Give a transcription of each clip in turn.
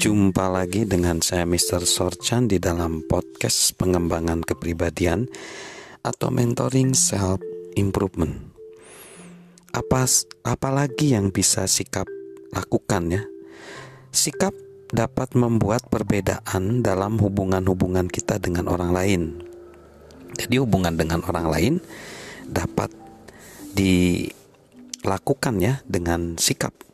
Jumpa lagi dengan saya Mr. Sorchan di dalam podcast pengembangan kepribadian atau mentoring self improvement. Apa apalagi yang bisa sikap lakukan ya? Sikap dapat membuat perbedaan dalam hubungan-hubungan kita dengan orang lain. Jadi hubungan dengan orang lain dapat dilakukan ya dengan sikap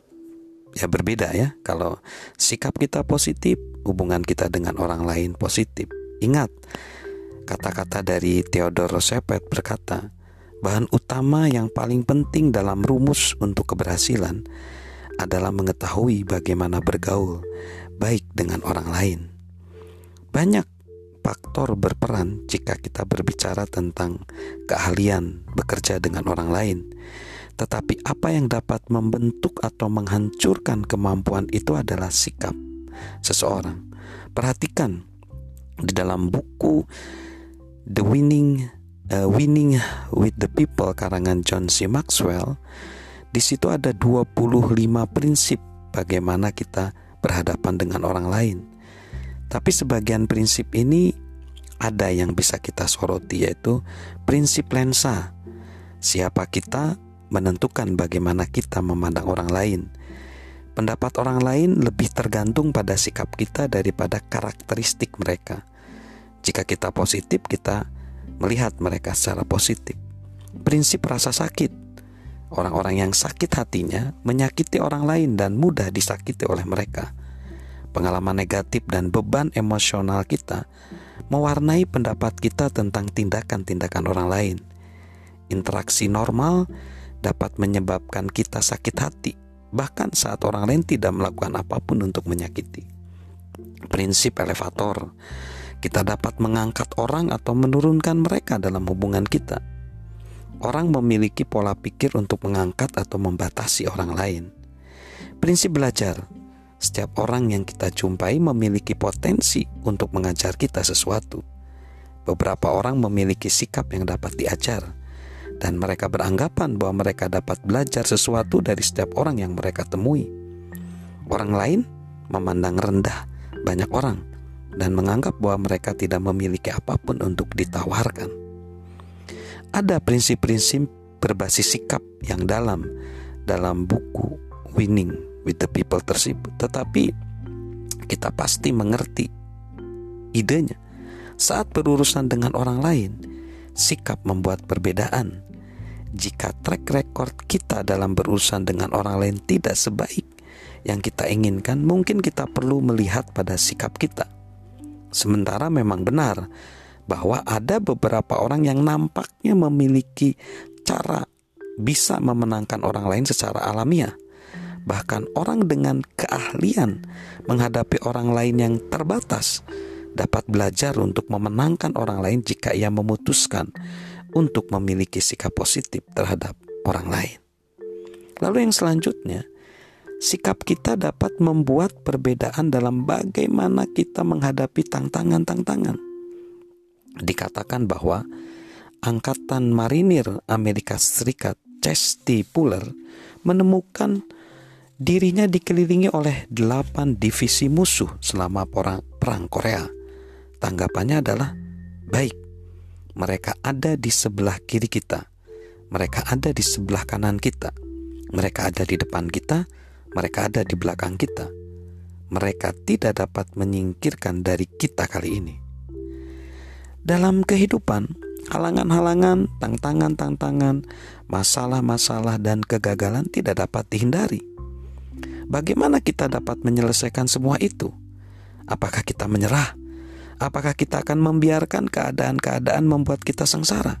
ya berbeda ya. Kalau sikap kita positif, hubungan kita dengan orang lain positif. Ingat, kata-kata dari Theodore Roosevelt berkata, bahan utama yang paling penting dalam rumus untuk keberhasilan adalah mengetahui bagaimana bergaul baik dengan orang lain. Banyak faktor berperan jika kita berbicara tentang keahlian bekerja dengan orang lain tetapi apa yang dapat membentuk atau menghancurkan kemampuan itu adalah sikap seseorang. Perhatikan di dalam buku The Winning uh, Winning with the People karangan John C. Maxwell, di situ ada 25 prinsip bagaimana kita berhadapan dengan orang lain. Tapi sebagian prinsip ini ada yang bisa kita soroti yaitu prinsip lensa. Siapa kita menentukan bagaimana kita memandang orang lain. Pendapat orang lain lebih tergantung pada sikap kita daripada karakteristik mereka. Jika kita positif, kita melihat mereka secara positif. Prinsip rasa sakit. Orang-orang yang sakit hatinya menyakiti orang lain dan mudah disakiti oleh mereka. Pengalaman negatif dan beban emosional kita mewarnai pendapat kita tentang tindakan-tindakan orang lain. Interaksi normal dapat menyebabkan kita sakit hati, bahkan saat orang lain tidak melakukan apa pun untuk menyakiti. Prinsip elevator, kita dapat mengangkat orang atau menurunkan mereka dalam hubungan kita. Orang memiliki pola pikir untuk mengangkat atau membatasi orang lain. Prinsip belajar, setiap orang yang kita jumpai memiliki potensi untuk mengajar kita sesuatu. Beberapa orang memiliki sikap yang dapat diajar, dan mereka beranggapan bahwa mereka dapat belajar sesuatu dari setiap orang yang mereka temui. Orang lain memandang rendah banyak orang dan menganggap bahwa mereka tidak memiliki apa pun untuk ditawarkan. Ada prinsip-prinsip berbasis sikap yang dalam dalam buku Winning with the People tersebut, tetapi kita pasti mengerti idenya. Saat berurusan dengan orang lain, sikap membuat perbedaan jika track record kita dalam berurusan dengan orang lain tidak sebaik yang kita inginkan, mungkin kita perlu melihat pada sikap kita. Sementara memang benar bahwa ada beberapa orang yang nampaknya memiliki cara bisa memenangkan orang lain secara alamiah. Bahkan orang dengan keahlian menghadapi orang lain yang terbatas dapat belajar untuk memenangkan orang lain jika ia memutuskan untuk memiliki sikap positif terhadap orang lain. Lalu yang selanjutnya, sikap kita dapat membuat perbedaan dalam bagaimana kita menghadapi tantangan-tantangan. Dikatakan bahwa Angkatan Marinir Amerika Serikat Chesty Puller menemukan dirinya dikelilingi oleh delapan divisi musuh selama perang, perang Korea. Tanggapannya adalah baik mereka ada di sebelah kiri kita, mereka ada di sebelah kanan kita, mereka ada di depan kita, mereka ada di belakang kita. Mereka tidak dapat menyingkirkan dari kita kali ini. Dalam kehidupan, halangan-halangan, tantangan-tantangan, masalah-masalah, dan kegagalan tidak dapat dihindari. Bagaimana kita dapat menyelesaikan semua itu? Apakah kita menyerah? Apakah kita akan membiarkan keadaan-keadaan membuat kita sengsara?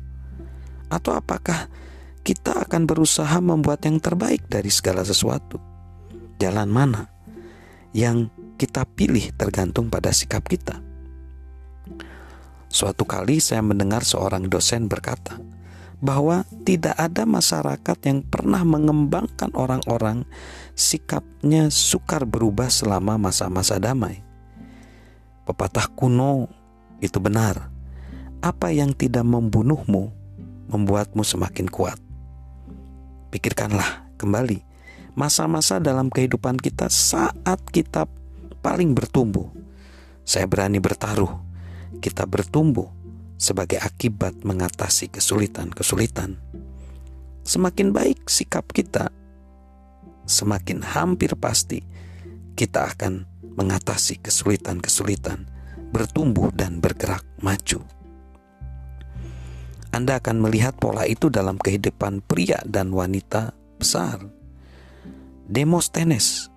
Atau apakah kita akan berusaha membuat yang terbaik dari segala sesuatu? Jalan mana yang kita pilih tergantung pada sikap kita. Suatu kali saya mendengar seorang dosen berkata bahwa tidak ada masyarakat yang pernah mengembangkan orang-orang sikapnya sukar berubah selama masa-masa damai. Pepatah kuno itu benar. Apa yang tidak membunuhmu membuatmu semakin kuat. Pikirkanlah kembali masa-masa dalam kehidupan kita saat kita paling bertumbuh. Saya berani bertaruh, kita bertumbuh sebagai akibat mengatasi kesulitan-kesulitan. Semakin baik sikap kita, semakin hampir pasti kita akan mengatasi kesulitan-kesulitan, bertumbuh dan bergerak maju. Anda akan melihat pola itu dalam kehidupan pria dan wanita besar. Demosthenes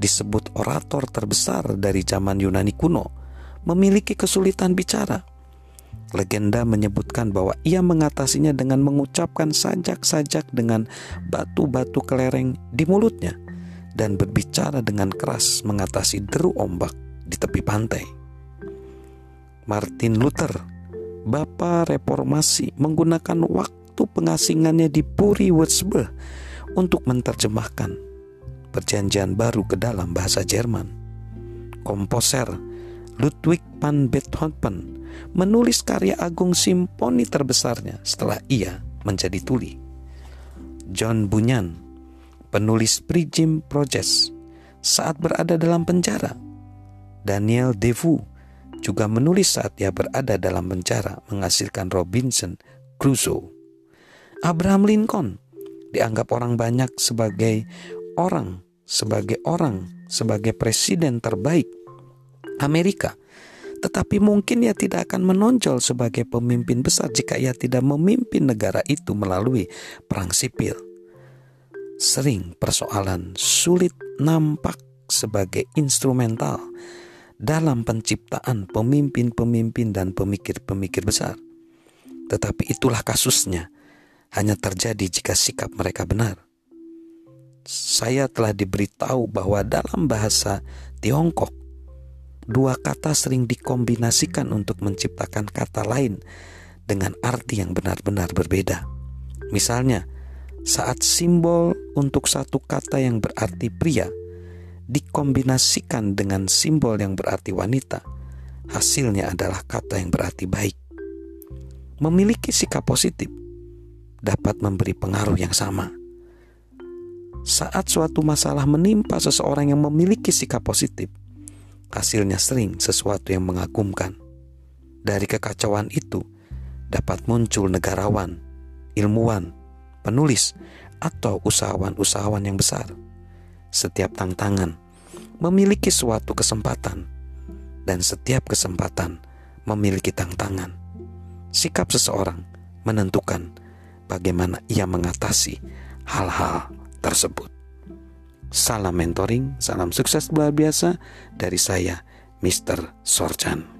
disebut orator terbesar dari zaman Yunani kuno, memiliki kesulitan bicara. Legenda menyebutkan bahwa ia mengatasinya dengan mengucapkan sajak-sajak dengan batu-batu kelereng di mulutnya dan berbicara dengan keras mengatasi deru ombak di tepi pantai. Martin Luther, bapa reformasi, menggunakan waktu pengasingannya di Puri Würzburg untuk menerjemahkan perjanjian baru ke dalam bahasa Jerman. Komposer Ludwig van Beethoven menulis karya agung simfoni terbesarnya setelah ia menjadi tuli. John Bunyan, penulis Prijim Project, saat berada dalam penjara. Daniel Defoe juga menulis saat ia berada dalam penjara menghasilkan Robinson Crusoe. Abraham Lincoln dianggap orang banyak sebagai orang, sebagai orang, sebagai presiden terbaik Amerika. Tetapi mungkin ia tidak akan menonjol sebagai pemimpin besar jika ia tidak memimpin negara itu melalui perang sipil. Sering persoalan sulit nampak sebagai instrumental dalam penciptaan pemimpin-pemimpin dan pemikir-pemikir besar. Tetapi itulah kasusnya, hanya terjadi jika sikap mereka benar. Saya telah diberitahu bahwa dalam bahasa Tiongkok dua kata sering dikombinasikan untuk menciptakan kata lain dengan arti yang benar-benar berbeda. Misalnya, saat simbol untuk satu kata yang berarti pria dikombinasikan dengan simbol yang berarti wanita, hasilnya adalah kata yang berarti baik. Memiliki sikap positif dapat memberi pengaruh yang sama. Saat suatu masalah menimpa seseorang yang memiliki sikap positif, hasilnya sering sesuatu yang mengagumkan. Dari kekacauan itu dapat muncul negarawan, ilmuwan, penulis, atau usahawan-usahawan yang besar. Setiap tantangan memiliki suatu kesempatan, dan setiap kesempatan memiliki tantangan. Sikap seseorang menentukan bagaimana ia mengatasi hal-hal tersebut. Salam mentoring, salam sukses luar biasa dari saya, Mr. Sorchan.